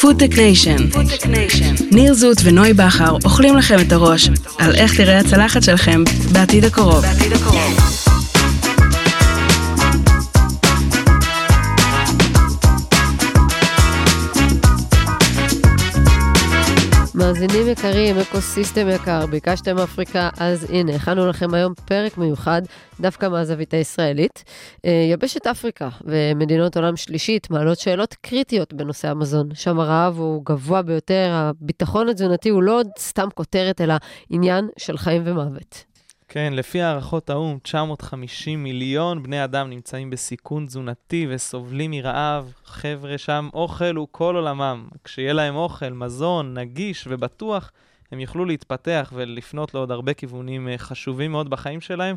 FoodTech Nation. ניר זוט ונוי בכר אוכלים לכם את הראש על איך תראה הצלחת שלכם בעתיד הקרוב. מאזינים יקרים, ecosystem יקר, ביקשתם אפריקה, אז הנה, הכנו לכם היום פרק מיוחד, דווקא מהזווית הישראלית. אה, יבשת אפריקה ומדינות עולם שלישית מעלות שאלות קריטיות בנושא המזון. שם הרעב הוא גבוה ביותר, הביטחון התזונתי הוא לא עוד סתם כותרת, אלא עניין של חיים ומוות. כן, לפי הערכות האו"ם, 950 מיליון בני אדם נמצאים בסיכון תזונתי וסובלים מרעב. חבר'ה, שם אוכל הוא כל עולמם. כשיהיה להם אוכל, מזון, נגיש ובטוח, הם יוכלו להתפתח ולפנות לעוד הרבה כיוונים אה, חשובים מאוד בחיים שלהם.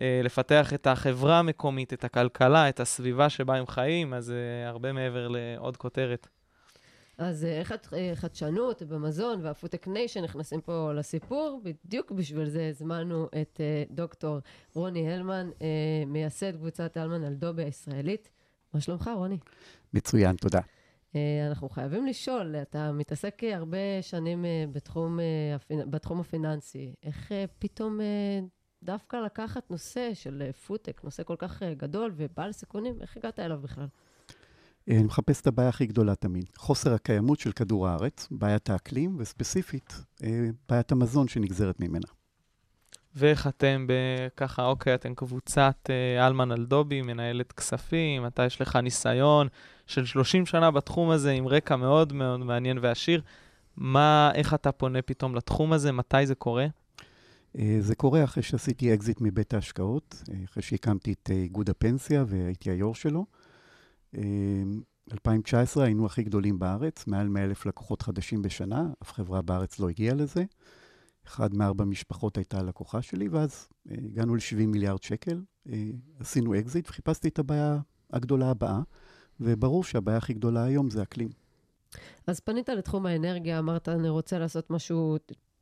אה, לפתח את החברה המקומית, את הכלכלה, את הסביבה שבה הם חיים, אז uh, הרבה מעבר לעוד כותרת. אז איך אה, חדשנות במזון וה FoodTech Nation נכנסים פה לסיפור. בדיוק בשביל זה הזמנו את אה, דוקטור רוני הלמן, אה, מייסד קבוצת הלמן אלדובי הישראלית. מה שלומך, רוני? מצוין, תודה. אנחנו חייבים לשאול, אתה מתעסק הרבה שנים בתחום, בתחום הפיננסי. איך פתאום דווקא לקחת נושא של פודטק, נושא כל כך גדול ובעל סיכונים, איך הגעת אליו בכלל? אני מחפש את הבעיה הכי גדולה תמיד, חוסר הקיימות של כדור הארץ, בעיית האקלים, וספציפית, אה, בעיית המזון שנגזרת ממנה. ואיך אתם ככה, אוקיי, אתם קבוצת אה, הלמן אלדובי, מנהלת כספים, אתה יש לך ניסיון של 30 שנה בתחום הזה, עם רקע מאוד מאוד מעניין ועשיר. מה, איך אתה פונה פתאום לתחום הזה? מתי זה קורה? אה, זה קורה אחרי שעשיתי אקזיט מבית ההשקעות, אחרי שהקמתי את איגוד הפנסיה והייתי היו"ר שלו. 2019 אמ, היינו הכי גדולים בארץ, מעל 100 אלף לקוחות חדשים בשנה, אף חברה בארץ לא הגיעה לזה. אחד מארבע משפחות הייתה הלקוחה שלי, ואז אה, הגענו ל-70 מיליארד שקל, אה, עשינו אקזיט וחיפשתי את הבעיה הגדולה הבאה, וברור שהבעיה הכי גדולה היום זה אקלים. אז פנית לתחום האנרגיה, אמרת, אני רוצה לעשות משהו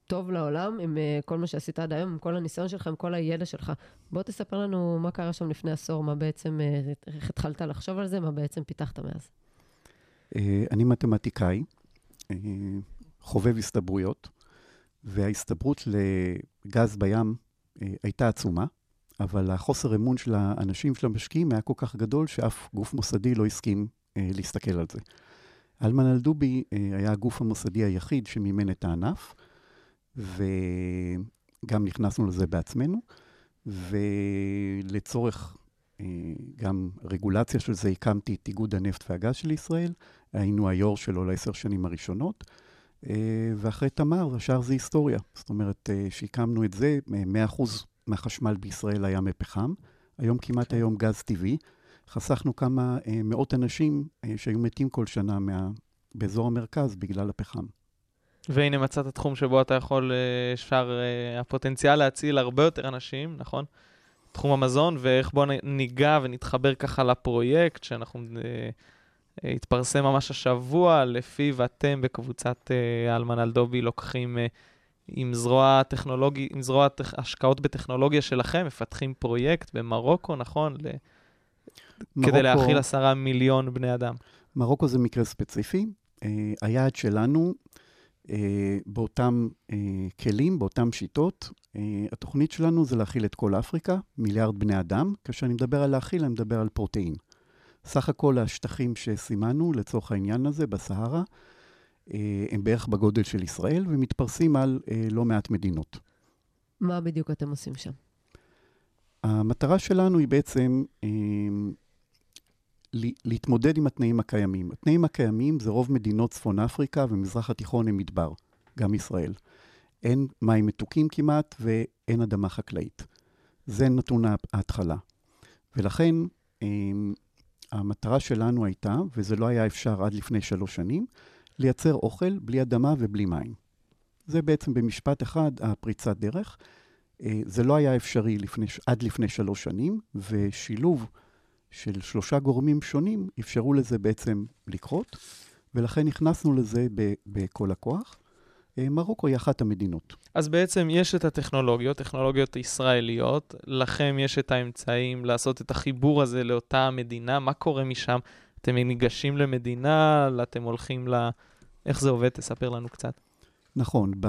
טוב לעולם עם אה, כל מה שעשית עד היום, עם כל הניסיון שלך, עם כל הידע שלך. בוא תספר לנו מה קרה שם לפני עשור, מה בעצם, uh, איך התחלת לחשוב על זה, מה בעצם פיתחת מאז. Uh, אני מתמטיקאי, חובב הסתברויות, וההסתברות לגז בים הייתה עצומה, אבל החוסר אמון של האנשים, של המשקיעים, היה כל כך גדול שאף גוף מוסדי לא הסכים להסתכל על זה. אלמן אלדובי היה הגוף המוסדי היחיד שמימן את הענף. וגם נכנסנו לזה בעצמנו, ולצורך אה, גם רגולציה של זה, הקמתי את איגוד הנפט והגז של ישראל, היינו היו"ר שלו לעשר שנים הראשונות, אה, ואחרי תמר, השאר זה היסטוריה. זאת אומרת, אה, שהקמנו את זה, 100% מהחשמל בישראל היה מפחם, היום כמעט כן. היום גז טבעי. חסכנו כמה מאות אנשים שהיו מתים כל שנה מה, באזור המרכז בגלל הפחם. והנה מצאת תחום שבו אתה יכול, אה, אפשר, אה, הפוטנציאל להציל הרבה יותר אנשים, נכון? תחום המזון, ואיך בואו ניגע ונתחבר ככה לפרויקט שאנחנו, אה, התפרסם ממש השבוע, לפיו אתם בקבוצת אלמן אלדובי לוקחים עם זרוע טכנולוגי, עם זרוע טכ... השקעות בטכנולוגיה שלכם, מפתחים פרויקט במרוקו, נכון? ל... מרוקו... כדי להאכיל עשרה מיליון בני אדם. מרוקו זה מקרה ספציפי. היעד שלנו אה, באותם אה, כלים, באותם שיטות. אה, התוכנית שלנו זה להכיל את כל אפריקה, מיליארד בני אדם. כאשר אני מדבר על להכיל, אני מדבר על פרוטאין. סך הכל השטחים שסימנו לצורך העניין הזה בסהרה, הם בערך בגודל של ישראל ומתפרסים על לא מעט מדינות. מה בדיוק אתם עושים שם? המטרה שלנו היא בעצם להתמודד עם התנאים הקיימים. התנאים הקיימים זה רוב מדינות צפון אפריקה ומזרח התיכון הם מדבר, גם ישראל. אין מים מתוקים כמעט ואין אדמה חקלאית. זה נתון ההתחלה. ולכן אמ, המטרה שלנו הייתה, וזה לא היה אפשר עד לפני שלוש שנים, לייצר אוכל בלי אדמה ובלי מים. זה בעצם במשפט אחד הפריצת דרך. אה, זה לא היה אפשרי לפני, עד לפני שלוש שנים, ושילוב של שלושה גורמים שונים אפשרו לזה בעצם לקרות, ולכן נכנסנו לזה בכל הכוח. אה, מרוקו היא אחת המדינות. אז בעצם יש את הטכנולוגיות, טכנולוגיות ישראליות, לכם יש את האמצעים לעשות את החיבור הזה לאותה מדינה, מה קורה משם? אתם ניגשים למדינה, אתם הולכים ל... איך זה עובד? תספר לנו קצת. נכון, ב,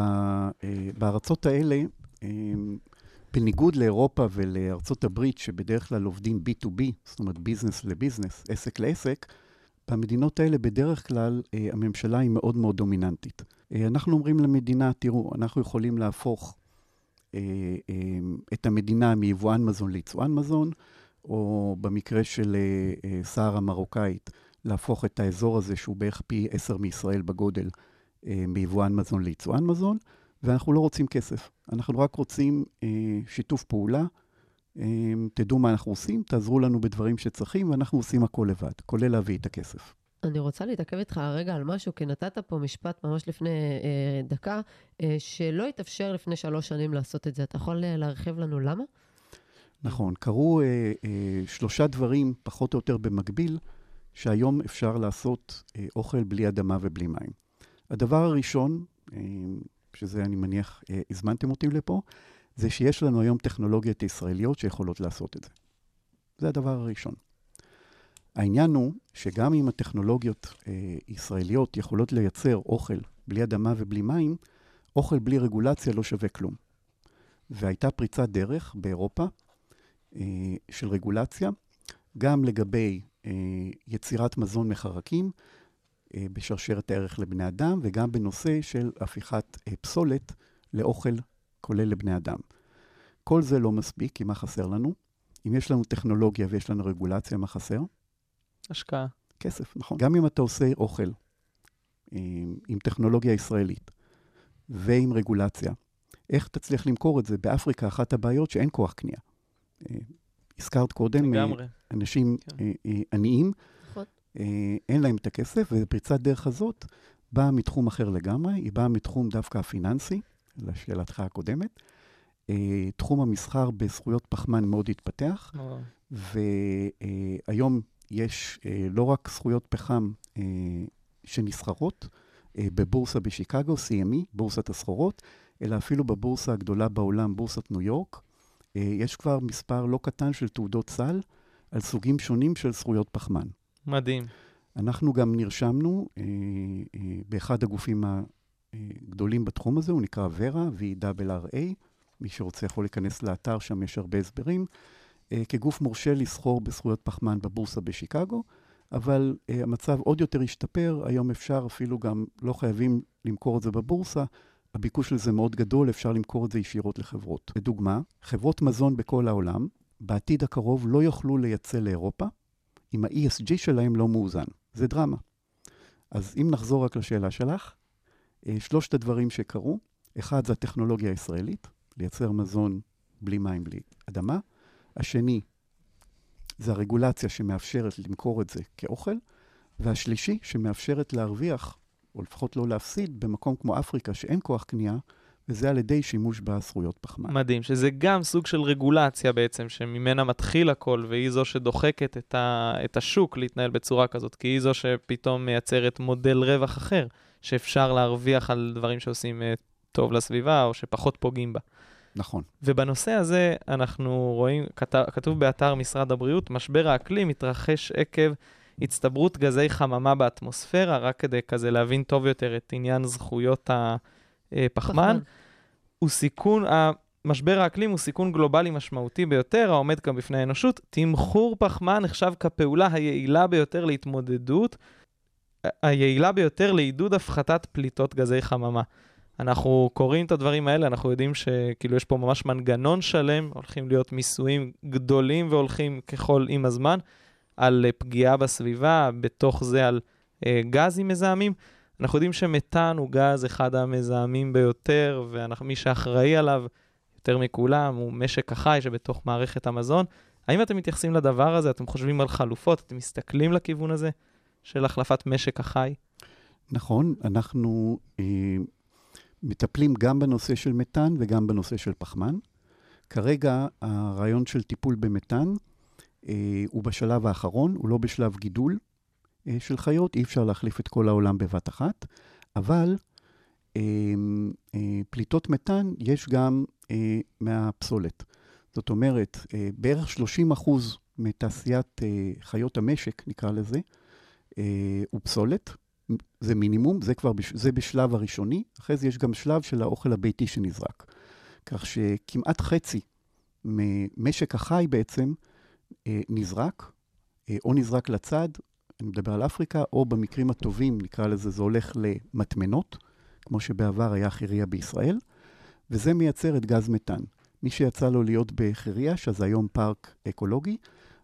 בארצות האלה, בניגוד לאירופה ולארצות הברית, שבדרך כלל עובדים B2B, זאת אומרת ביזנס לביזנס, עסק לעסק, במדינות האלה בדרך כלל הממשלה היא מאוד מאוד דומיננטית. אנחנו אומרים למדינה, תראו, אנחנו יכולים להפוך אה, אה, את המדינה מיבואן מזון ליצואן מזון, או במקרה של אה, סהר המרוקאית, להפוך את האזור הזה, שהוא בערך פי עשר מישראל בגודל, מיבואן מזון ליצואן מזון, ואנחנו לא רוצים כסף. אנחנו רק רוצים שיתוף פעולה. תדעו מה אנחנו עושים, תעזרו לנו בדברים שצריכים, ואנחנו עושים הכל לבד, כולל להביא את הכסף. אני רוצה להתעכב איתך רגע על משהו, כי נתת פה משפט ממש לפני אה, דקה, אה, שלא התאפשר לפני שלוש שנים לעשות את זה. אתה יכול אה, להרחיב לנו למה? נכון, קרו אה, אה, שלושה דברים, פחות או יותר במקביל, שהיום אפשר לעשות אה, אוכל בלי אדמה ובלי מים. הדבר הראשון, אה, שזה אני מניח, אה, הזמנתם אותי לפה, זה שיש לנו היום טכנולוגיות ישראליות שיכולות לעשות את זה. זה הדבר הראשון. העניין הוא שגם אם הטכנולוגיות אה, ישראליות יכולות לייצר אוכל בלי אדמה ובלי מים, אוכל בלי רגולציה לא שווה כלום. והייתה פריצת דרך באירופה אה, של רגולציה, גם לגבי אה, יצירת מזון מחרקים בשרשרת הערך לבני אדם, וגם בנושא של הפיכת אה, פסולת לאוכל כולל לבני אדם. כל זה לא מספיק, כי מה חסר לנו? אם יש לנו טכנולוגיה ויש לנו רגולציה, מה חסר? השקעה. כסף, נכון. גם אם אתה עושה אוכל עם, עם טכנולוגיה ישראלית ועם רגולציה, איך תצליח למכור את זה? באפריקה אחת הבעיות שאין כוח קנייה. אה, הזכרת קודם, אה, לגמרי. אנשים כן. אה, עניים, נכון. אין להם את הכסף, ופריצת דרך הזאת באה מתחום אחר לגמרי, היא באה מתחום דווקא הפיננסי, לשאלתך הקודמת. תחום המסחר בזכויות פחמן מאוד התפתח, והיום יש אה, לא רק זכויות פחם אה, שנסחרות אה, בבורסה בשיקגו, CME, בורסת הסחורות, אלא אפילו בבורסה הגדולה בעולם, בורסת ניו יורק. אה, יש כבר מספר לא קטן של תעודות סל על סוגים שונים של זכויות פחמן. מדהים. אנחנו גם נרשמנו אה, אה, באחד הגופים הגדולים בתחום הזה, הוא נקרא ורה, VRA. מי שרוצה יכול להיכנס לאתר, שם יש הרבה הסברים. אה, כגוף מורשה לסחור בזכויות פחמן בבורסה בשיקגו, אבל uh, המצב עוד יותר השתפר, היום אפשר אפילו גם, לא חייבים למכור את זה בבורסה, הביקוש לזה מאוד גדול, אפשר למכור את זה ישירות לחברות. לדוגמה, חברות מזון בכל העולם, בעתיד הקרוב לא יוכלו לייצא לאירופה, אם ה-ESG שלהם לא מאוזן. זה דרמה. אז אם נחזור רק לשאלה שלך, uh, שלושת הדברים שקרו, אחד זה הטכנולוגיה הישראלית, לייצר מזון בלי מים, בלי אדמה. השני זה הרגולציה שמאפשרת למכור את זה כאוכל, והשלישי שמאפשרת להרוויח, או לפחות לא להפסיד, במקום כמו אפריקה שאין כוח קנייה, וזה על ידי שימוש בזכויות פחמן. מדהים, שזה גם סוג של רגולציה בעצם, שממנה מתחיל הכל, והיא זו שדוחקת את, ה, את השוק להתנהל בצורה כזאת, כי היא זו שפתאום מייצרת מודל רווח אחר, שאפשר להרוויח על דברים שעושים uh, טוב לסביבה, או שפחות פוגעים בה. נכון. ובנושא הזה אנחנו רואים, כתוב, כתוב באתר משרד הבריאות, משבר האקלים מתרחש עקב הצטברות גזי חממה באטמוספירה, רק כדי כזה להבין טוב יותר את עניין זכויות הפחמן. הוא סיכון, משבר האקלים הוא סיכון גלובלי משמעותי ביותר, העומד כאן בפני האנושות. תמחור פחמן נחשב כפעולה היעילה ביותר להתמודדות, היעילה ביותר לעידוד הפחתת פליטות גזי חממה. אנחנו קוראים את הדברים האלה, אנחנו יודעים שכאילו יש פה ממש מנגנון שלם, הולכים להיות מיסויים גדולים והולכים ככל עם הזמן, על פגיעה בסביבה, בתוך זה על אה, גזים מזהמים. אנחנו יודעים שמתאן הוא גז אחד המזהמים ביותר, ומי שאחראי עליו יותר מכולם הוא משק החי שבתוך מערכת המזון. האם אתם מתייחסים לדבר הזה? אתם חושבים על חלופות? אתם מסתכלים לכיוון הזה של החלפת משק החי? נכון, אנחנו אה, מטפלים גם בנושא של מתאן וגם בנושא של פחמן. כרגע הרעיון של טיפול במתאן אה, הוא בשלב האחרון, הוא לא בשלב גידול של חיות, אי אפשר להחליף את כל העולם בבת אחת, אבל אה, אה, פליטות מתאן יש גם אה, מהפסולת. זאת אומרת, אה, בערך 30 אחוז מתעשיית אה, חיות המשק, נקרא לזה, אה, הוא פסולת, זה מינימום, זה כבר, בש, זה בשלב הראשוני, אחרי זה יש גם שלב של האוכל הביתי שנזרק. כך שכמעט חצי ממשק החי בעצם אה, נזרק, אה, או נזרק לצד, אני מדבר על אפריקה, או במקרים הטובים, נקרא לזה, זה הולך למטמנות, כמו שבעבר היה חירייה בישראל, וזה מייצר את גז מתאן. מי שיצא לו להיות בחירייה, שזה היום פארק אקולוגי,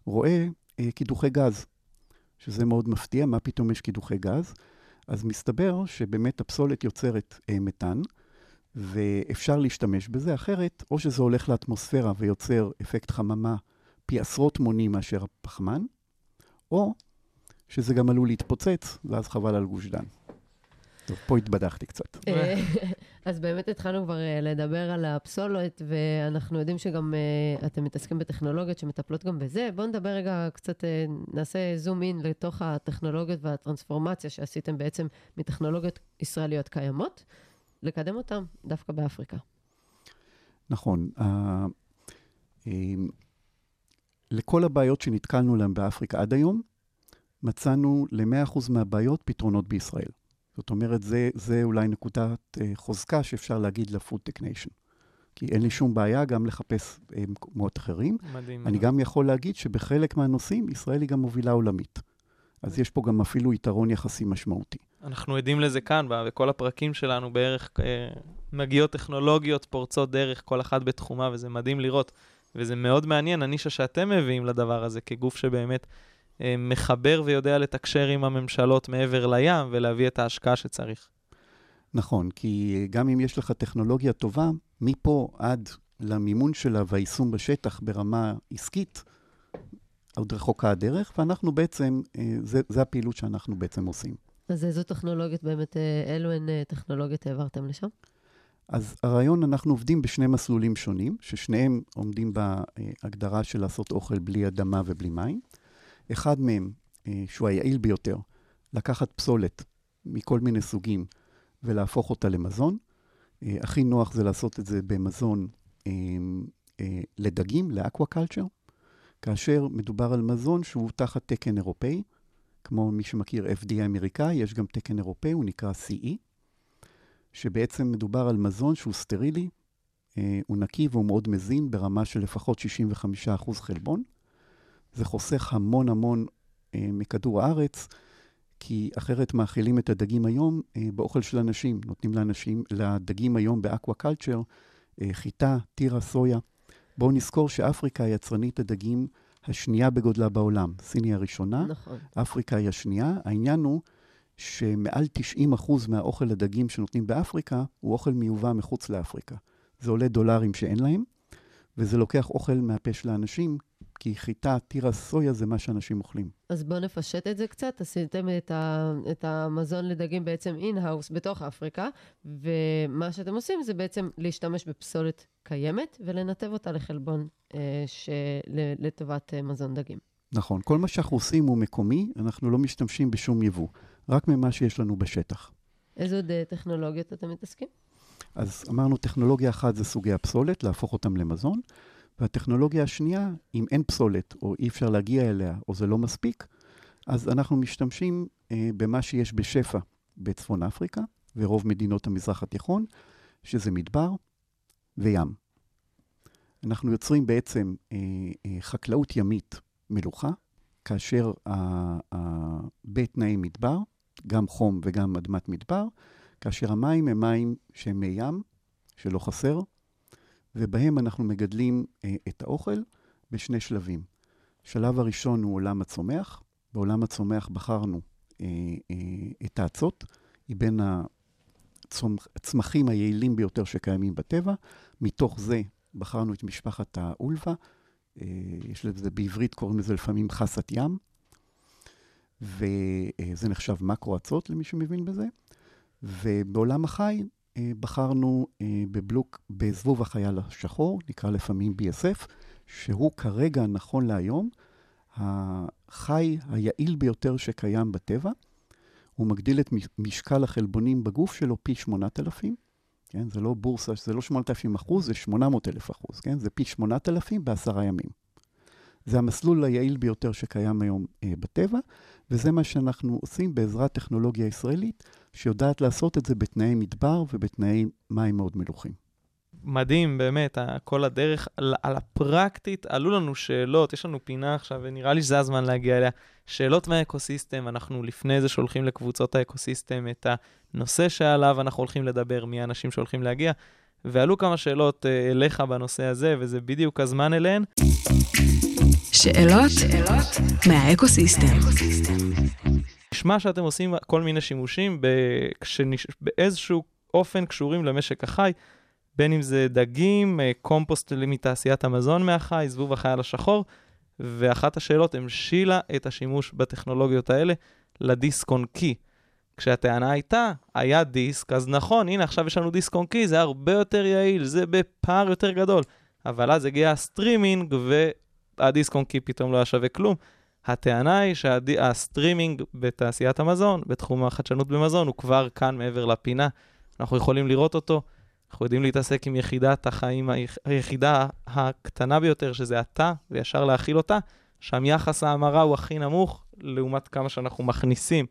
רואה אה, קידוחי גז, שזה מאוד מפתיע, מה פתאום יש קידוחי גז? אז מסתבר שבאמת הפסולת יוצרת אה, מתאן, ואפשר להשתמש בזה, אחרת, או שזה הולך לאטמוספירה ויוצר אפקט חממה פי עשרות מונים מאשר הפחמן, או שזה גם עלול להתפוצץ, ואז חבל על גוש דן. טוב, פה התבדחתי קצת. אה, אז באמת התחלנו כבר אה, לדבר על הפסולת, ואנחנו יודעים שגם uh, אתם מתעסקים בטכנולוגיות שמטפלות גם בזה. בואו נדבר רגע קצת, נעשה זום אין לתוך הטכנולוגיות והטרנספורמציה שעשיתם בעצם מטכנולוגיות ישראליות קיימות, לקדם אותן דווקא באפריקה. נכון. לכל הבעיות שנתקלנו להן באפריקה עד היום, מצאנו ל-100% מהבעיות פתרונות בישראל. זאת אומרת, זה, זה אולי נקודת uh, חוזקה שאפשר להגיד לפוד טקניישן. כי אין לי שום בעיה גם לחפש uh, מקומות אחרים. מדהים. אני גם יכול להגיד שבחלק מהנושאים ישראל היא גם מובילה עולמית. אז יש פה גם אפילו יתרון יחסי משמעותי. אנחנו עדים לזה כאן, בכל הפרקים שלנו בערך אה, מגיעות טכנולוגיות פורצות דרך, כל אחת בתחומה, וזה מדהים לראות. וזה מאוד מעניין, הנישה שאתם מביאים לדבר הזה, כגוף שבאמת אה, מחבר ויודע לתקשר עם הממשלות מעבר לים ולהביא את ההשקעה שצריך. נכון, כי גם אם יש לך טכנולוגיה טובה, מפה עד למימון שלה והיישום בשטח ברמה עסקית, עוד רחוקה הדרך, ואנחנו בעצם, אה, זה, זה הפעילות שאנחנו בעצם עושים. אז איזו טכנולוגיות באמת, אה, אילו הן טכנולוגיות העברתם לשם? אז הרעיון, אנחנו עובדים בשני מסלולים שונים, ששניהם עומדים בהגדרה של לעשות אוכל בלי אדמה ובלי מים. אחד מהם, אה, שהוא היעיל ביותר, לקחת פסולת מכל מיני סוגים ולהפוך אותה למזון. אה, הכי נוח זה לעשות את זה במזון אה, לדגים, ל aquaculture, כאשר מדובר על מזון שהוא תחת תקן אירופאי, כמו מי שמכיר FDA אמריקאי, יש גם תקן אירופאי, הוא נקרא CE, שבעצם מדובר על מזון שהוא סטרילי, הוא נקי והוא מאוד מזין ברמה של לפחות 65% חלבון. זה חוסך המון המון אה, מכדור הארץ, כי אחרת מאכילים את הדגים היום אה, באוכל של אנשים. נותנים לאנשים, לדגים היום ב aquaculture, אה, חיטה, תירס, סויה. בואו נזכור שאפריקה היא יצרנית הדגים השנייה בגודלה בעולם. סין היא הראשונה, נכון. אפריקה היא השנייה. העניין הוא שמעל 90% מהאוכל הדגים שנותנים באפריקה הוא אוכל מיובא מחוץ לאפריקה. זה עולה דולרים שאין להם, וזה לוקח אוכל מהפה של האנשים, כי חיטה, תירס, סויה זה מה שאנשים אוכלים. אז בואו נפשט את זה קצת. עשיתם את, ה, את המזון לדגים בעצם in-house בתוך אפריקה, ומה שאתם עושים זה בעצם להשתמש בפסולת קיימת ולנתב אותה לחלבון אה, של, לטובת אה, מזון דגים. נכון. כל מה שאנחנו עושים הוא מקומי, אנחנו לא משתמשים בשום יבוא, רק ממה שיש לנו בשטח. איזה עוד אה, טכנולוגיות אתם מתעסקים? אז אמרנו, טכנולוגיה אחת זה סוגי הפסולת, להפוך אותם למזון. והטכנולוגיה השנייה, אם אין פסולת, או אי אפשר להגיע אליה, או זה לא מספיק, אז אנחנו משתמשים אה, במה שיש בשפע בצפון אפריקה, ורוב מדינות המזרח התיכון, שזה מדבר וים. אנחנו יוצרים בעצם אה, אה, חקלאות ימית מלוכה, כאשר בתנאי מדבר, גם חום וגם אדמת מדבר, כאשר המים הם מים שהם מי ים, שלא חסר, ובהם אנחנו מגדלים אה, את האוכל בשני שלבים. השלב הראשון הוא עולם הצומח. בעולם הצומח בחרנו אה, אה, את האצות, היא בין הצמחים היעילים ביותר שקיימים בטבע. מתוך זה בחרנו את משפחת האולווה, יש לזה בעברית, קוראים לזה לפעמים חסת ים, וזה נחשב מקרו-אצות למי שמבין בזה. ובעולם החי בחרנו אה, בבלוק, בזבוב החייל השחור, נקרא לפעמים BSF, שהוא כרגע, נכון להיום, החי היעיל ביותר שקיים בטבע. הוא מגדיל את משקל החלבונים בגוף שלו פי 8,000, כן? זה לא בורסה, זה לא 8,000 אחוז, זה 800,000 אחוז, כן? זה פי 8,000 בעשרה ימים. זה המסלול היעיל ביותר שקיים היום אה, בטבע, וזה מה שאנחנו עושים בעזרת טכנולוגיה ישראלית, שיודעת לעשות את זה בתנאי מדבר ובתנאי מים מאוד מלוכים. מדהים, באמת, כל הדרך על, על הפרקטית, עלו לנו שאלות, יש לנו פינה עכשיו, ונראה לי שזה הזמן להגיע אליה. שאלות מהאקוסיסטם, אנחנו לפני זה שולחים לקבוצות האקוסיסטם את הנושא שעליו אנחנו הולכים לדבר, מי האנשים שהולכים להגיע, ועלו כמה שאלות uh, אליך בנושא הזה, וזה בדיוק הזמן אליהן. שאלות, שאלות מהאקוסיסטם. נשמע שאתם עושים כל מיני שימושים באיזשהו אופן קשורים למשק החי. בין אם זה דגים, אה, קומפוסט מתעשיית המזון מהחי, זבוב החייל השחור, ואחת השאלות המשילה את השימוש בטכנולוגיות האלה לדיסק און קי. כשהטענה הייתה, היה דיסק, אז נכון, הנה עכשיו יש לנו דיסק און קי, זה הרבה יותר יעיל, זה בפער יותר גדול. אבל אז הגיע הסטרימינג, והדיסק און קי פתאום לא היה שווה כלום. הטענה היא שהסטרימינג בתעשיית המזון, בתחום החדשנות במזון, הוא כבר כאן מעבר לפינה. אנחנו יכולים לראות אותו. אנחנו יודעים להתעסק עם יחידת החיים, היחידה הקטנה ביותר, שזה אתה, וישר להכיל אותה, שם יחס ההמרה הוא הכי נמוך, לעומת כמה שאנחנו מכניסים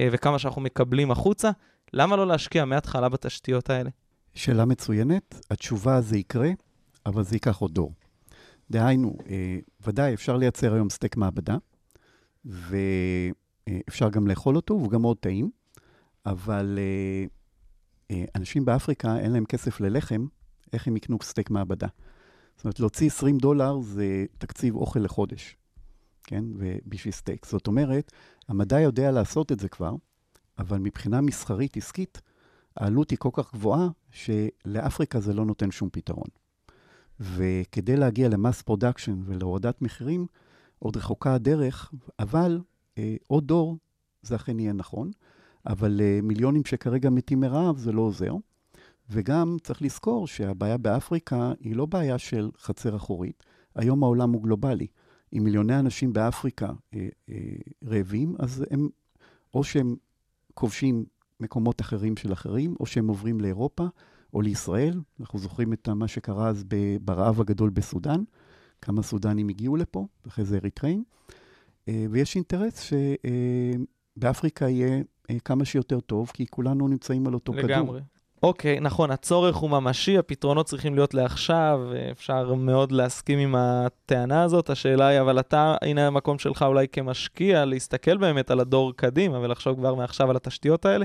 וכמה שאנחנו מקבלים החוצה. למה לא להשקיע מההתחלה בתשתיות האלה? שאלה מצוינת. התשובה זה יקרה, אבל זה ייקח עוד דור. דהיינו, אה, ודאי, אפשר לייצר היום סטייק מעבדה, ואפשר גם לאכול אותו, והוא גם מאוד טעים, אבל אה, אה, אנשים באפריקה, אין להם כסף ללחם, איך הם יקנו סטייק מעבדה? זאת אומרת, להוציא 20 דולר זה תקציב אוכל לחודש, כן? ובשביל סטייק. זאת אומרת, המדע יודע לעשות את זה כבר, אבל מבחינה מסחרית עסקית, העלות היא כל כך גבוהה, שלאפריקה זה לא נותן שום פתרון. וכדי להגיע ל mass production ולהורדת מחירים, עוד רחוקה הדרך, אבל אה, עוד דור זה אכן יהיה נכון. אבל uh, מיליונים שכרגע מתים מרעב זה לא עוזר. וגם צריך לזכור שהבעיה באפריקה היא לא בעיה של חצר אחורית. היום העולם הוא גלובלי. אם מיליוני אנשים באפריקה אה, אה, רעבים, אז הם, או שהם כובשים מקומות אחרים של אחרים, או שהם עוברים לאירופה או לישראל. אנחנו זוכרים את מה שקרה אז ברעב הגדול בסודאן, כמה סודנים הגיעו לפה, ואחרי זה אריתראים. אה, ויש אינטרס שבאפריקה יהיה כמה שיותר טוב, כי כולנו נמצאים על אותו לגמרי. כדור. לגמרי. אוקיי, נכון, הצורך הוא ממשי, הפתרונות צריכים להיות לעכשיו, אפשר מאוד להסכים עם הטענה הזאת. השאלה היא, אבל אתה, הנה המקום שלך אולי כמשקיע, להסתכל באמת על הדור קדימה ולחשוב כבר מעכשיו על התשתיות האלה.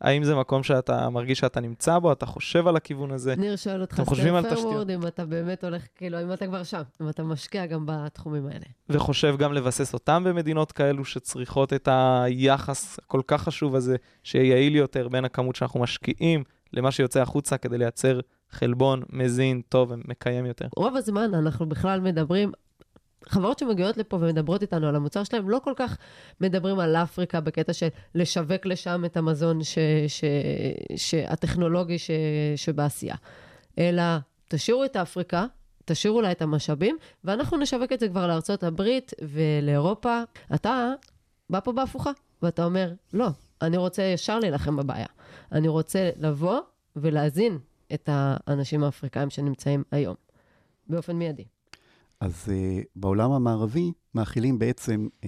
האם זה מקום שאתה מרגיש שאתה נמצא בו, אתה חושב על הכיוון הזה? ניר שואל אותך, straightforward, אם אתה באמת הולך, כאילו, אם אתה כבר שם, אם אתה משקיע גם בתחומים האלה. וחושב גם לבסס אותם במדינות כאלו שצריכות את היחס הכל כך חשוב הזה, שיהיה יעיל יותר בין הכמות שאנחנו משקיעים למה שיוצא החוצה כדי לייצר חלבון מזין, טוב ומקיים יותר. רוב הזמן אנחנו בכלל מדברים חברות שמגיעות לפה ומדברות איתנו על המוצר שלהם, לא כל כך מדברים על אפריקה בקטע של לשווק לשם את המזון ש, ש, ש, הטכנולוגי ש, שבעשייה, אלא תשאירו את אפריקה, תשאירו לה את המשאבים, ואנחנו נשווק את זה כבר לארצות הברית ולאירופה. אתה בא פה בהפוכה, ואתה אומר, לא, אני רוצה ישר להילחם בבעיה. אני רוצה לבוא ולהזין את האנשים האפריקאים שנמצאים היום, באופן מיידי. אז uh, בעולם המערבי מאכילים בעצם uh,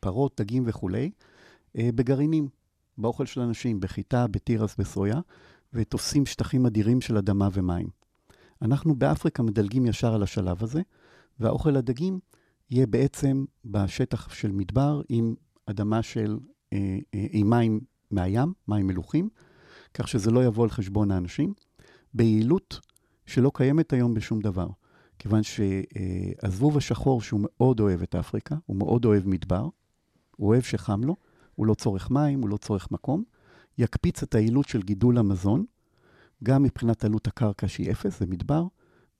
פרות, דגים וכולי uh, בגרעינים, באוכל של אנשים, בחיטה, בתירס, בסויה, ותופסים שטחים אדירים של אדמה ומים. אנחנו באפריקה מדלגים ישר על השלב הזה, והאוכל הדגים יהיה בעצם בשטח של מדבר עם אדמה של, עם מים מהים, מים מלוכים, כך שזה לא יבוא על חשבון האנשים, ביעילות שלא קיימת היום בשום דבר. כיוון שהזבוב השחור, שהוא מאוד אוהב את אפריקה, הוא מאוד אוהב מדבר, הוא אוהב שחם לו, הוא לא צורך מים, הוא לא צורך מקום, יקפיץ את היעילות של גידול המזון, גם מבחינת עלות הקרקע שהיא אפס, זה מדבר,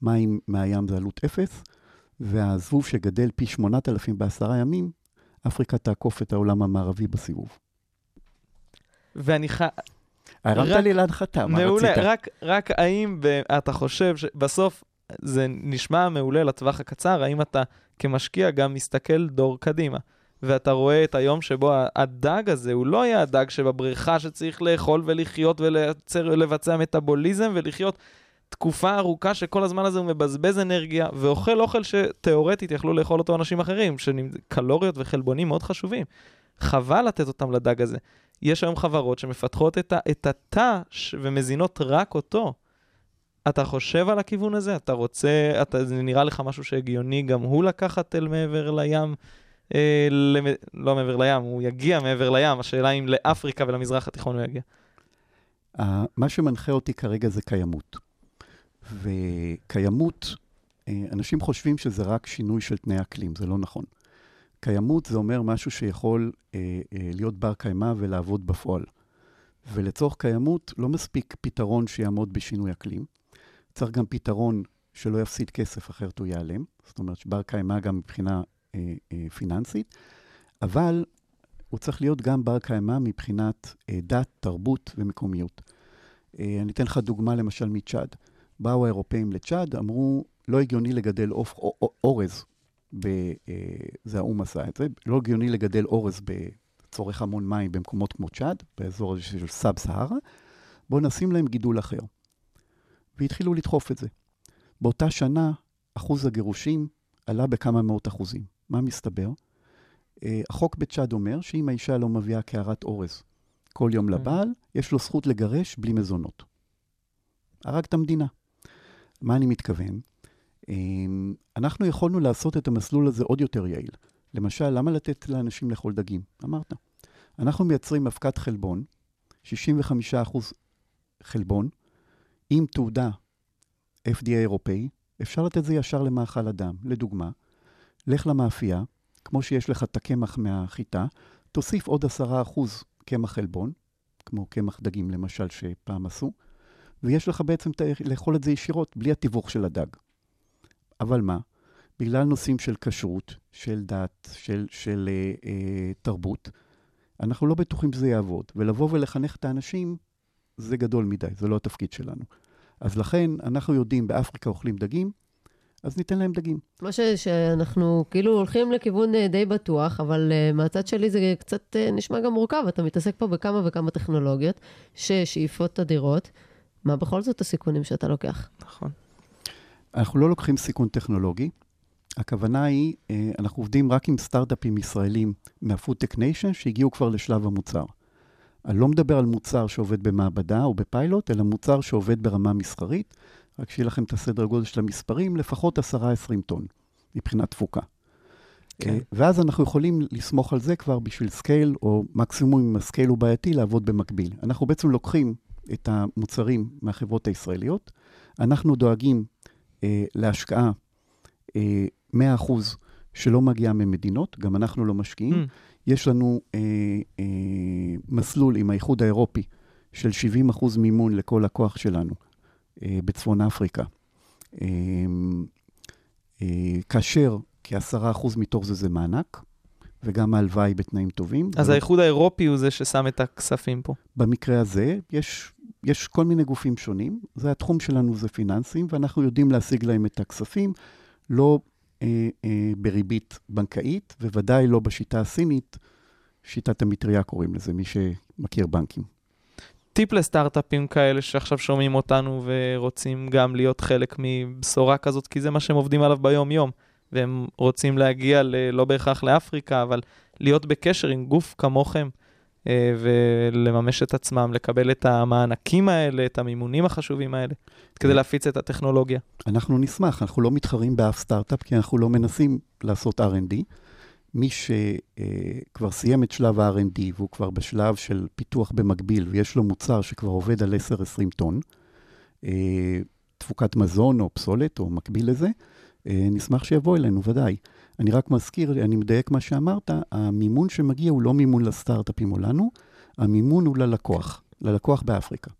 מים מהים זה עלות אפס, והזבוב שגדל פי 8,000 בעשרה ימים, אפריקה תעקוף את העולם המערבי בסיבוב. ואני ח... הרמת לי להנחתה, מה רצית? מעולה, רק, רק האם אתה חושב שבסוף זה נשמע מעולה לטווח הקצר, האם אתה כמשקיע גם מסתכל דור קדימה, ואתה רואה את היום שבו הדג הזה הוא לא יהיה הדג שבבריכה שצריך לאכול ולחיות ולבצע מטאבוליזם ולחיות. תקופה ארוכה שכל הזמן הזה הוא מבזבז אנרגיה, ואוכל אוכל שתאורטית יכלו לאכול אותו אנשים אחרים, שקלוריות וחלבונים מאוד חשובים. חבל לתת אותם לדג הזה. יש היום חברות שמפתחות את, התא ומזינות רק אותו. אתה חושב על הכיוון הזה? אתה רוצה, אתה, זה נראה לך משהו שהגיוני גם הוא לקחת אל מעבר לים? אה, למ... לא מעבר לים, הוא יגיע מעבר לים, השאלה אם לאפריקה ולמזרח התיכון הוא יגיע. מה שמנחה אותי כרגע זה קיימות. וקיימות, uh, אנשים חושבים שזה רק שינוי של תנאי אקלים, זה לא נכון. קיימות זה אומר משהו שיכול uh, uh, להיות בר קיימא ולעבוד בפועל. ולצורך קיימות לא מספיק פתרון שיעמוד בשינוי אקלים, צריך גם פתרון שלא יפסיד כסף, אחרת הוא ייעלם. זאת אומרת, שבר קיימא גם מבחינה אה, אה, פיננסית, אבל הוא צריך להיות גם בר קיימא מבחינת אה, דת, תרבות ומקומיות. אה, אני אתן לך דוגמה למשל מצ'אד. באו האירופאים לצ'אד, אמרו, לא הגיוני לגדל עוף, אורז, ב, אה, זה האו"ם עשה את זה, לא הגיוני לגדל אורז בצורך המון מים במקומות כמו צ'אד, באזור הזה של סאב סהרה, בואו נשים להם גידול אחר. והתחילו לדחוף את זה. באותה שנה, אחוז הגירושים עלה בכמה מאות אחוזים. מה מסתבר? Uh, החוק בצ'אד אומר שאם האישה לא מביאה קערת אורז כל יום כן. לבעל, יש לו זכות לגרש בלי מזונות. הרג את המדינה. מה אני מתכוון? Um, אנחנו יכולנו לעשות את המסלול הזה עוד יותר יעיל. למשל, למה לתת לאנשים לאכול דגים? אמרת. אנחנו מייצרים אבקת חלבון, 65% חלבון, עם תעודה FDA אירופאי, אפשר לתת זה ישר למאכל אדם. לדוגמה, לך למאפייה, כמו שיש לך את הקמח מהחיטה, תוסיף עוד עשרה אחוז קמח חלבון, כמו קמח דגים למשל שפעם עשו, ויש לך בעצם לאכול את זה ישירות, בלי התיווך של הדג. אבל מה? בגלל נושאים של כשרות, של דת, של, של אה, אה, תרבות, אנחנו לא בטוחים שזה יעבוד. ולבוא ולחנך את האנשים, זה גדול מדי, זה לא התפקיד שלנו. אז לכן, אנחנו יודעים, באפריקה אוכלים דגים, אז ניתן להם דגים. מה ש, שאנחנו כאילו הולכים לכיוון אה, די בטוח, אבל uh, מהצד שלי זה קצת uh, נשמע גם מורכב. אתה מתעסק פה בכמה וכמה טכנולוגיות ששאיפות אדירות. מה בכל זאת הסיכונים שאתה לוקח? נכון. אנחנו לא לוקחים סיכון טכנולוגי. הכוונה היא, אנחנו עובדים רק עם סטארט-אפים ישראלים מה FoodTech Nation שהגיעו כבר לשלב המוצר. אני לא מדבר על מוצר שעובד במעבדה או בפיילוט, אלא מוצר שעובד ברמה מסחרית. רק שיהיה לכם את הסדר גודל של המספרים, לפחות 10-20 טון מבחינת תפוקה. כן. אה, ואז אנחנו יכולים לסמוך על זה כבר בשביל scale, או מקסימום אם ה scale הוא בעייתי, לעבוד במקביל. אנחנו בעצם לוקחים את המוצרים מהחברות הישראליות, אנחנו דואגים אה, להשקעה אה, 100% שלא מגיעה ממדינות, גם אנחנו לא משקיעים. Mm. יש לנו אה, אה, מסלול עם האיחוד האירופי של 70% מימון לכל לקוח שלנו אה, בצפון אפריקה. אה, אה, כאשר כ-10% מתוך זה זה מענק, וגם ההלוואה היא בתנאים טובים. אז האיחוד האירופי הוא זה ששם את הכספים פה. במקרה הזה, יש, יש כל מיני גופים שונים. זה התחום שלנו זה פיננסים, ואנחנו יודעים להשיג להם את הכספים, לא אה, אה, בריבית בנקאית, וודאי לא בשיטה הסינית, שיטת המטריה קוראים לזה, מי שמכיר בנקים. טיפ לסטארט-אפים כאלה שעכשיו שומעים אותנו ורוצים גם להיות חלק מבשורה כזאת, כי זה מה שהם עובדים עליו ביום-יום, והם רוצים להגיע ל, לא בהכרח לאפריקה, אבל להיות בקשר עם גוף כמוכם. אה, ולממש את עצמם, לקבל את המענקים האלה, את המימונים החשובים האלה, כדי להפיץ את הטכנולוגיה. אנחנו נשמח, אנחנו לא מתחרים באף סטארט-אפ, כי אנחנו לא מנסים לעשות R&D. מי שכבר סיים את שלב ה-R&D והוא כבר בשלב של פיתוח במקביל, ויש לו מוצר שכבר עובד על 10-20 טון, אה, תפוקת מזון או פסולת או מקביל לזה, אה, נשמח שיבוא אלינו, ודאי. אני רק מזכיר, אני מדייק מה שאמרת, המימון שמגיע הוא לא מימון לסטארט-אפים או לנו, המימון הוא ללקוח, ללקוח באפריקה.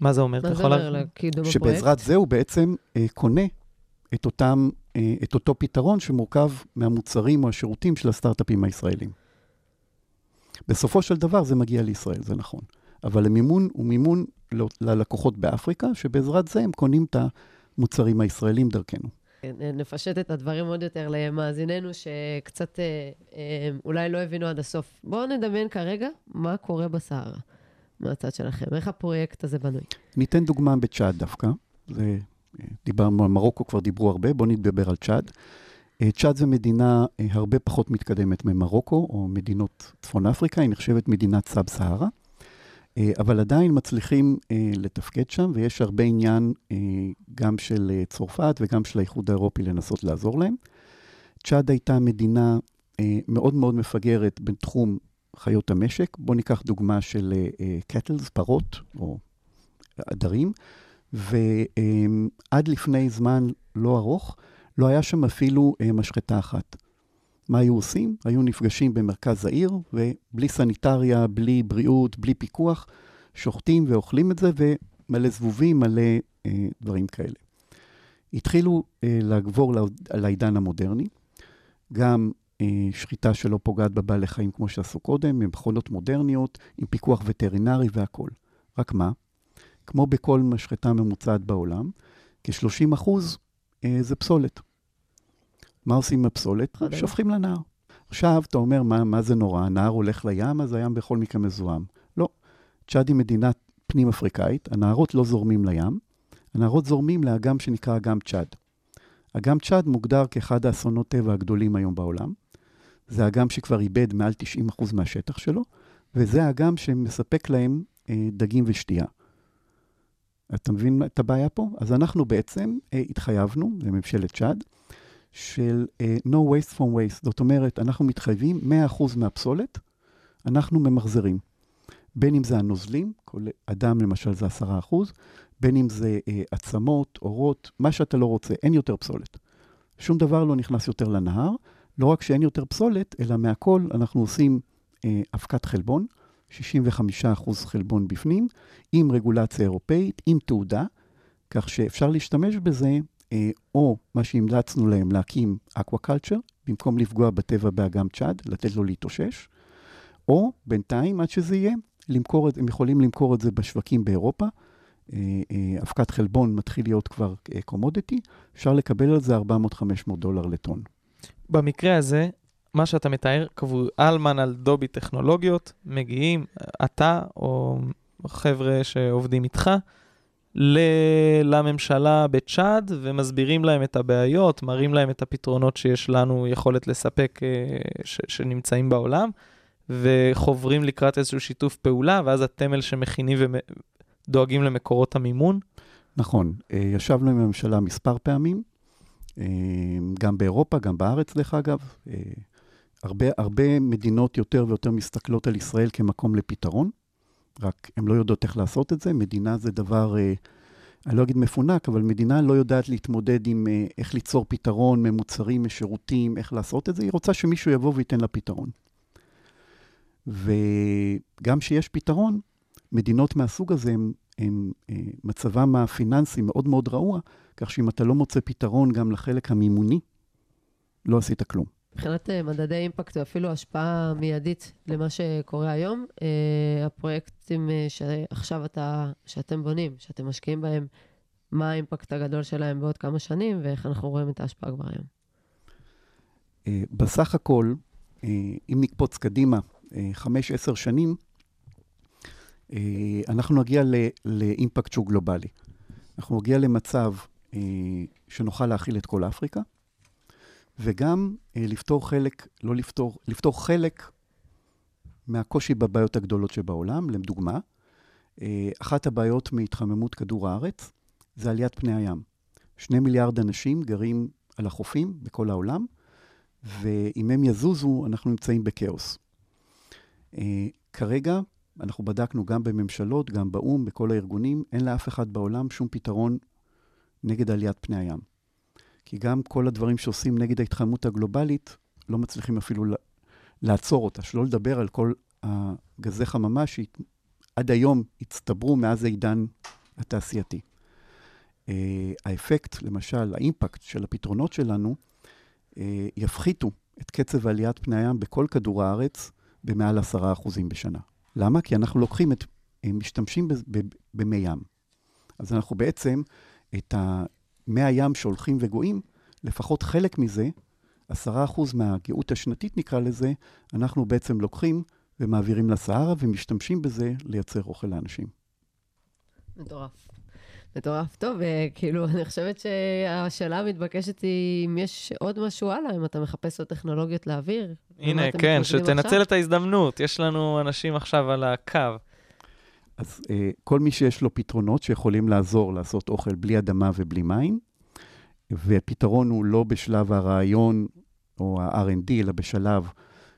מה זה אומר? מה זה אומר לקידום הפרויקט? שבעזרת זה הוא בעצם אה, קונה את, אותם, אה, את אותו פתרון שמורכב מהמוצרים או השירותים של הסטארט-אפים הישראלים. בסופו של דבר זה מגיע לישראל, זה נכון. אבל המימון הוא מימון ללקוחות באפריקה, שבעזרת זה הם קונים את המוצרים הישראלים דרכנו. נפשט את הדברים עוד יותר למאזיננו שקצת אה, אה, אולי לא הבינו עד הסוף. בואו נדמיין כרגע מה קורה בסהרה מהצד שלכם, איך הפרויקט הזה בנוי. ניתן דוגמה בצ'אט דווקא. זה, דיברנו על מרוקו, כבר דיברו הרבה, בואו נדבר על צ'אד. צ'אד זו מדינה הרבה פחות מתקדמת ממרוקו, או מדינות צפון אפריקה, היא נחשבת מדינת סאב-סהרה. אה, אבל עדיין מצליחים אה, לתפקד שם, ויש הרבה עניין אה, גם של צרפת וגם של האיחוד האירופי לנסות לעזור להם. צ'אד הייתה מדינה מאוד מאוד מפגרת בתחום חיות המשק. בואו ניקח דוגמה של קטלס, פרות או עדרים, ועד לפני זמן לא ארוך, לא היה שם אפילו משחטה אחת. מה היו עושים? היו נפגשים במרכז העיר, ובלי סניטריה, בלי בריאות, בלי פיקוח, שוחטים ואוכלים את זה, ומלא זבובים, מלא אה, דברים כאלה. התחילו אה, לעבור לעידן המודרני, גם אה, שחיטה שלא פוגעת בבעלי חיים כמו שעשו קודם, במכונות מודרניות, עם פיקוח וטרינרי והכול. רק מה? כמו בכל משחטה ממוצעת בעולם, כ-30 אחוז אה, זה פסולת. מה עושים עם הפסולת? שופכים לנהר. עכשיו, אתה אומר, מה, מה זה נורא? הנהר הולך לים, אז הים בכל מקרה מזוהם. לא. צ'אד היא מדינה פנים-אפריקאית, הנהרות לא זורמים לים, הנהרות זורמים לאגם שנקרא אגם צ'אד. אגם צ'אד מוגדר כאחד האסונות טבע הגדולים היום בעולם. זה אגם שכבר איבד מעל 90% מהשטח שלו, וזה האגם שמספק להם אה, דגים ושתייה. אתה מבין את הבעיה פה? אז אנחנו בעצם אה, התחייבנו לממשלת צ'אד, של uh, no waste from waste. זאת אומרת, אנחנו מתחייבים 100% מהפסולת, אנחנו ממחזרים. בין אם זה הנוזלים, כולל דם למשל זה 10%, בין אם זה אה, עצמות, עורות, מה שאתה לא רוצה, אין יותר פסולת. שום דבר לא נכנס יותר לנהר. לא רק שאין יותר פסולת, אלא מהכל אנחנו עושים אה, אבקת חלבון, 65% חלבון בפנים, עם רגולציה אירופאית, עם תעודה, כך שאפשר להשתמש בזה אה, או מה שהמלצנו להם, להקים aquaculture, במקום לפגוע בטבע באגם צ'אד, לתת לו להתאושש, או בינתיים, עד שזה יהיה, למכור את, הם יכולים למכור את זה בשווקים באירופה. אה, אה, אבקת חלבון מתחיל להיות כבר קומודיטי, אפשר לקבל על זה 400-500 דולר לטון. במקרה הזה, מה שאתה מתאר, קבעו אלמן על דובי טכנולוגיות, מגיעים, אתה או חבר'ה שעובדים איתך, לממשלה בצ'אד ומסבירים להם את הבעיות, מראים להם את הפתרונות שיש לנו יכולת לספק אה, ש- שנמצאים בעולם, וחוברים לקראת איזשהו שיתוף פעולה, ואז אלה שמכינים ודואגים למקורות המימון. נכון, אה, ישבנו עם הממשלה מספר פעמים, אה, גם באירופה, גם בארץ דרך אגב. הרבה, הרבה מדינות יותר ויותר מסתכלות על ישראל כמקום לפתרון. רק הן לא יודעות איך לעשות את זה. מדינה זה דבר, אה, אני לא אגיד מפונק, אבל מדינה לא יודעת להתמודד עם אה, איך ליצור פתרון ממוצרים, משירותים, איך לעשות את זה. היא רוצה שמישהו יבוא וייתן לה פתרון. וגם כשיש פתרון, מדינות מהסוג הזה, הם, הם, אה, מצבם הפיננסי מאוד מאוד רעוע, כך שאם אתה לא מוצא פתרון גם לחלק המימוני, לא עשית כלום. מבחינת אה, מדדי אימפקט ואפילו השפעה מיידית למה שקורה היום, אה, הפרויקטים אה, שעכשיו אתה, שאתם בונים, שאתם משקיעים בהם, מה האימפקט הגדול שלהם בעוד כמה שנים ואיך אנחנו רואים את ההשפעה כבר היום? בסך הכל, אם נקפוץ קדימה חמש, עשר שנים, אנחנו נגיע לאימפקט שהוא גלובלי. אנחנו נגיע למצב שנוכל להכיל את כל אפריקה, וגם אה, לפתור חלק, לא לפתור, לפתור חלק מהקושי בבעיות הגדולות שבעולם. לדוגמה, אה, אחת הבעיות מהתחממות כדור הארץ זה עליית פני הים. שני מיליארד אנשים גרים על החופים בכל העולם, ואם הם יזוזו, אנחנו נמצאים בכאוס. אה, כרגע, אנחנו בדקנו גם בממשלות, גם באו"ם, בכל הארגונים, אין לאף אחד בעולם שום פתרון נגד עליית פני הים. כי גם כל הדברים שעושים נגד ההתחממות הגלובלית, לא מצליחים אפילו לעצור אותה, שלא לדבר על כל הגזי חממה שעד היום הצטברו מאז העידן התעשייתי. Uh, האפקט, למשל, האימפקט של הפתרונות שלנו, uh, יפחיתו את קצב עליית פני הים בכל כדור הארץ במעל 10% בשנה. למה? כי אנחנו לוקחים את, משתמשים במי ים. אז אנחנו בעצם, את ה... מי הים שהולכים וגואים, לפחות חלק מזה, עשרה אחוז מהגאות השנתית נקרא לזה, אנחנו בעצם לוקחים ומעבירים לסהרה ומשתמשים בזה לייצר אוכל לאנשים. מטורף. מטורף. טוב, אה, כאילו, אני חושבת שהשאלה המתבקשת היא אם יש עוד משהו הלאה, אם אתה מחפש עוד טכנולוגיות להעביר. הנה, כן, שתנצל את ההזדמנות, יש לנו אנשים עכשיו על הקו. אז אה, כל מי שיש לו פתרונות שיכולים לעזור לעשות אוכל בלי אדמה ובלי מים, והפתרון הוא לא בשלב הרעיון או ה-R&D, אלא בשלב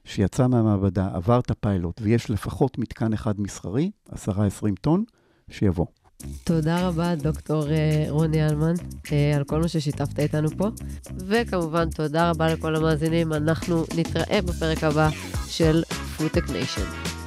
שיצא מהמעבדה, עבר את הפיילוט, ויש לפחות מתקן אחד מסחרי, 10-20 טון, שיבוא. תודה רבה, דוקטור אה, רוני הלמן, אה, על כל מה ששיתפת איתנו פה. וכמובן, תודה רבה לכל המאזינים. אנחנו נתראה בפרק הבא של FoodTech Nation.